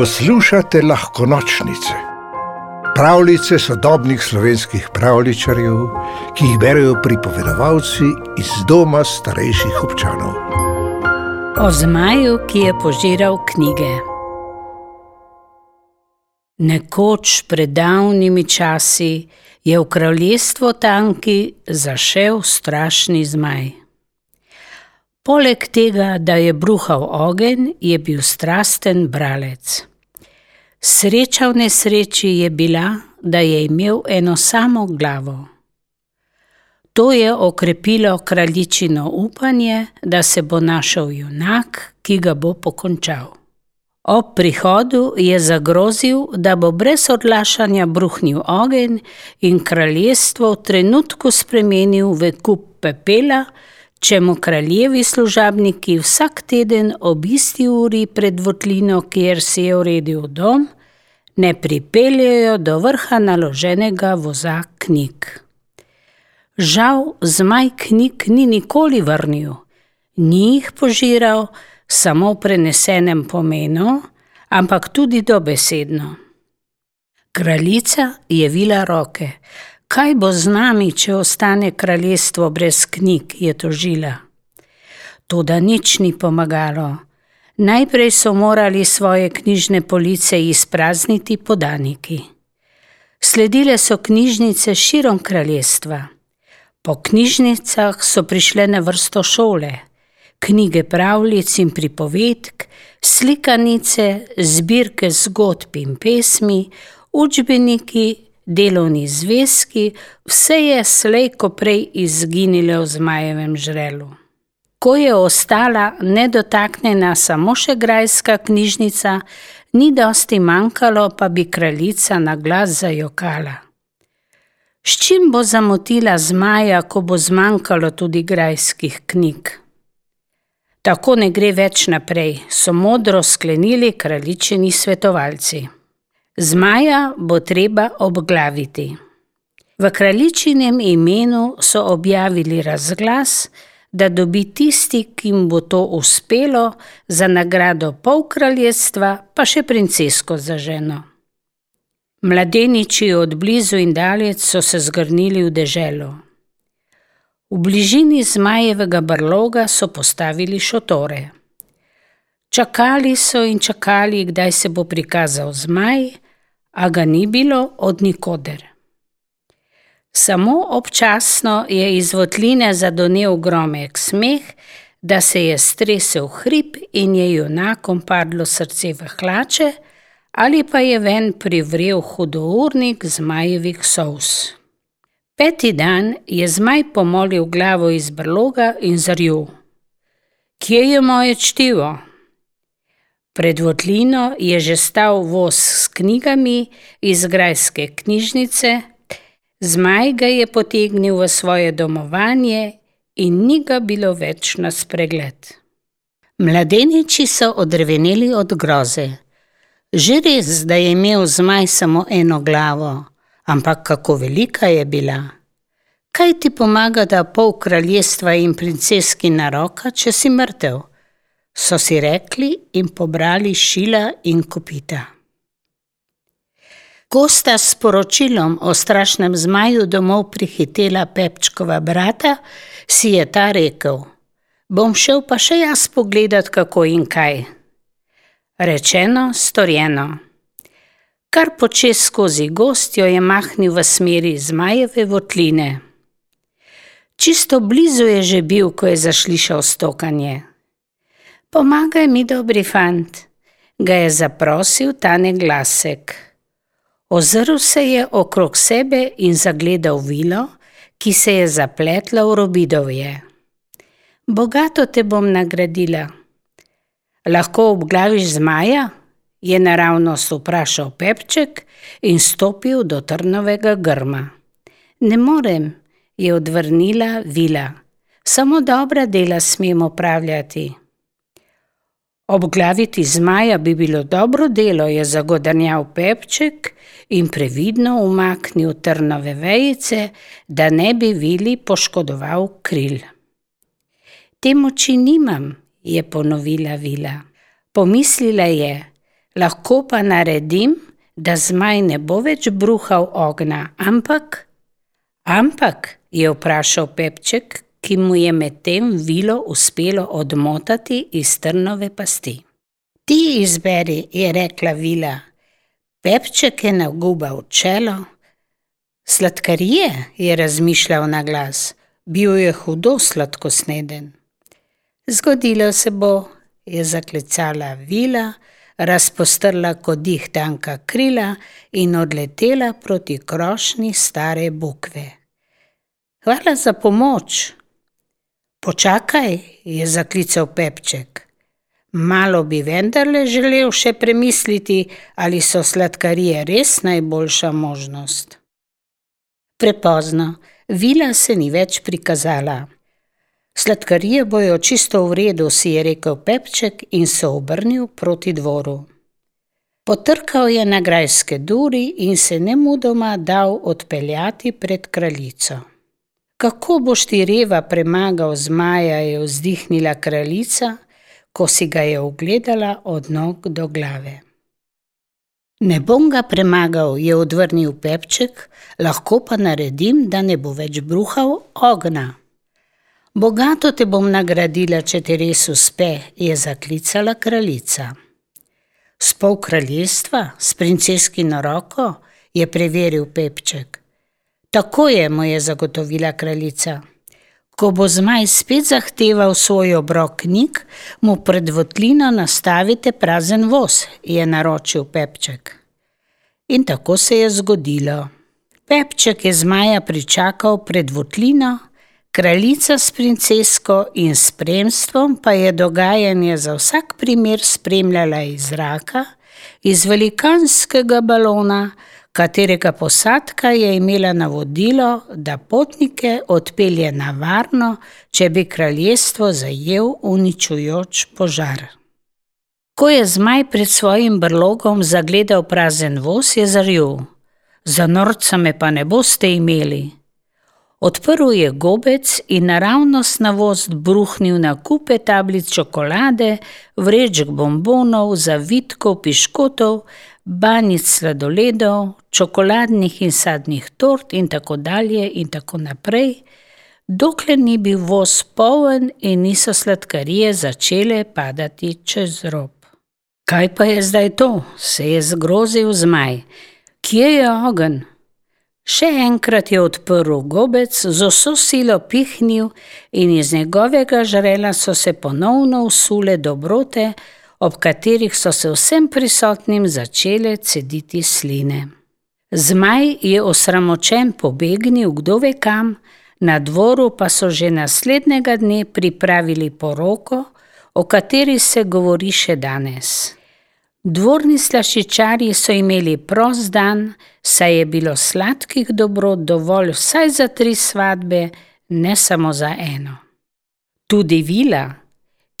Poslušate lahko nočnice, pravljice sodobnih slovenskih pravličarjev, ki jih berijo pripovedovalci iz doma starejših občanov. O zmaju, ki je požiral knjige. Nekoč pred davnimi časi je v kraljestvo Tanki zašel strašni zmaj. Poleg tega, da je bruhal ogenj, je bil strasten bralec. Sreča v nesreči je bila, da je imel eno samo glavo. To je okrepilo kraljičino upanje, da se bo našel junak, ki ga bo pokončal. Ob prihodu je zagrozil, da bo brez odlašanja bruhnil ogenj in kraljestvo v trenutku spremenil v kup pepela, če mu kraljevi služabniki vsak teden ob isti uri pred votlino, kjer si je uredil dom, ne pripeljejo do vrha naloženega voza knjig. Žal, zmaj knjig ni nikoli vrnil, ni jih požiral samo v prenesenem pomenu, ampak tudi dobesedno. Kraljica je vila roke. Kaj bo z nami, če ostane kraljestvo brez knjig, je tožila. Toda nič ni pomagalo. Najprej so morali svoje knjižne police izprazniti podaniki. Sledile so knjižnice širom kraljestva. Po knjižnicah so prišle na vrsto šole, knjige pravljic in pripovedk, slikanice, zbirke zgodb in pesmi, učbeniki, delovni zvezki, vse je slejko prej izginilo v zmajevem žrelu. Ko je ostala nedotaknjena samo še grajska knjižnica, ni dosti manjkalo, pa bi kraljica na glas zajokala. S čim bo zamotila zmaja, ko bo zmanjkalo tudi grajskih knjig? Tako ne gre več naprej, so modro sklenili kraljičini svetovalci. Zmaja bo treba obglaviti. V kraljičinem imenu so objavili razglas, da dobi tisti, ki jim bo to uspelo, za nagrado pol kraljestva, pa še princesko za ženo. Mladeniči od blizu in dalec so se zgrnili v deželo. V bližini zmajevega brloga so postavili šotore. Čakali so in čakali, kdaj se bo prikazal zmaj, a ga ni bilo od nikoder. Samo občasno je iz votline zadonel gromek smeh, da se je stresel hrib in je junakom padlo srce v hlače, ali pa je ven privrel hudournik zmajevih sous. Peti dan je zmaj pomolil glavo iz brloga in zarju. Kje je moje čtivo? Pred votlino je že stal voz s knjigami iz grajske knjižnice, zmaj ga je potegnil v svoje domovanje in ni ga bilo več na spregled. Mladeniči so odreveneli od groze. Že res, da je imel zmaj samo eno glavo, ampak kako velika je bila. Kaj ti pomaga, da pol kraljestva in princeski na roka, če si mrtev? So si rekli in pobrali šila in kopita. Ko sta s poročilom o strašnem zmaju domov prihitela Pepčkova brata, si je ta rekel: Bom šel pa še jaz pogledat, kako in kaj. Rečeno, storjeno. Kar počes skozi gostjo je mahnil v smeri zmajeve votline. Čisto blizu je že bil, ko je zašlišal stokanje. Pomagaj mi, dobri fant, ga je zaprosil ta neglasek. Ozrl se je okrog sebe in zagledal vilo, ki se je zapletla v robidovje. Bogato te bom nagradila. Lahko obglaviš zmaja? je naravnost vprašal Pepček in stopil do trnovega grma. Ne morem, je odvrnila vila. Samo dobra dela smemo upravljati. Obglaviti zmaja bi bilo dobro delo, je zagodrnjal Pepček in previdno umaknil trnove vejice, da ne bi vili poškodoval kril. Te moči nimam, je ponovila vila. Pomislila je, lahko pa naredim, da zmaj ne bo več bruhal ognja, ampak, ampak, je vprašal Pepček, ki mu je medtem vilo uspelo odmotati iz trnove pasti. Ti izberi, je rekla vila. Pepček je nagubal čelo. Sladkarije, je razmišljal na glas, bil je hudo sladkosneden. Zgodilo se bo, je zaklicala vila, razpostrla kot dih tanka krila in odletela proti krošnji stare bukve. Hvala za pomoč. Počakaj, je zaklical Pepček. Malo bi vendarle želel še premisliti, ali so sladkarije res najboljša možnost. Prepozno, vila se ni več prikazala. Sladkarije bojo čisto v redu, si je rekel Pepček in se obrnil proti dvoru. Potrkal je na grajske duri in se nemudoma dal odpeljati pred kraljico. Kako boš ti reva premagal zmaja, je vzdihnila kraljica, ko si ga je ogledala od nog do glave. Ne bom ga premagal, je odvrnil Pepček, lahko pa naredim, da ne bo več bruhal ognja. Bogato te bom nagradila, če ti res uspe, je zaklicala kraljica. S pol kraljestva, s princeskino roko, je preveril Pepček. Tako je, mu je zagotovila kraljica. Ko bo zmaj spet zahteval svoj obrok knjig, mu pred votlino nastavite prazen voz, je naročil Pepček. In tako se je zgodilo. Pepček je zmaja pričakal pred votlino, Kraljica s princesko in spremstvom pa je dogajanje za vsak primer spremljala iz zraka, iz velikanskega balona, katerega posadka je imela navodilo, da potnike odpelje na varno, če bi kraljestvo zajel uničujoč požar. Ko je zmaj pred svojim brlogom zagledal prazen voz, je zaril: Za norca me pa ne boste imeli. Odprl je gobec in naravnost na vost bruhnil na kupe tablic čokolade, vrečk bombonov, zavitkov, piškotov, banic sladoledov, čokoladnih in sadnih tort in tako dalje in tako naprej, dokler ni bil voz poln in niso sladkarije začele padati čez rob. Kaj pa je zdaj to? se je zgrozil zmaj. Kje je ogenj? Še enkrat je odprl gobec, z vso silo pihnil in iz njegovega žrela so se ponovno usule dobrote, ob katerih so se vsem prisotnim začele cediti sline. Zmaj je osramočen pobegnil kdo ve kam, na dvoru pa so že naslednjega dne pripravili poroko, o kateri se govori še danes. Dvorni slašičarji so imeli prost dan, saj je bilo sladkih dobrot dovolj vsaj za tri svadbe, ne samo za eno. Tudi vila,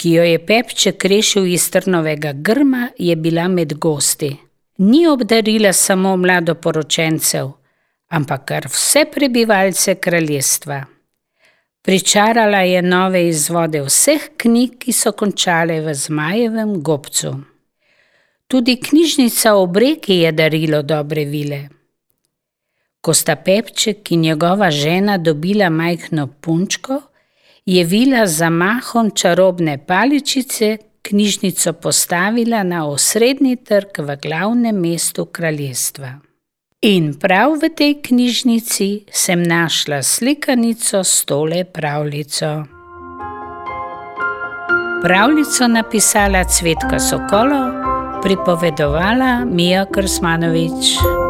ki jo je Pepček rešil iz trnovega grma, je bila med gosti. Ni obdarila samo mladoporočencev, ampak kar vse prebivalce kraljestva. Pričarala je nove izvode vseh knjig, ki so končale v zmajevem gobcu. Tudi knjižnica ob reki je darilo dobre vile. Ko sta Pepček in njegova žena dobila majhno punčko, je vila za mahom čarobne paličice knjižnico postavila na osrednji trg v glavnem mestu kraljestva. In prav v tej knjižnici sem našla slikanico s tole pravljico. Pravljico napisala Cvetka Sokolov pripovedovala Mija Krsmanovič.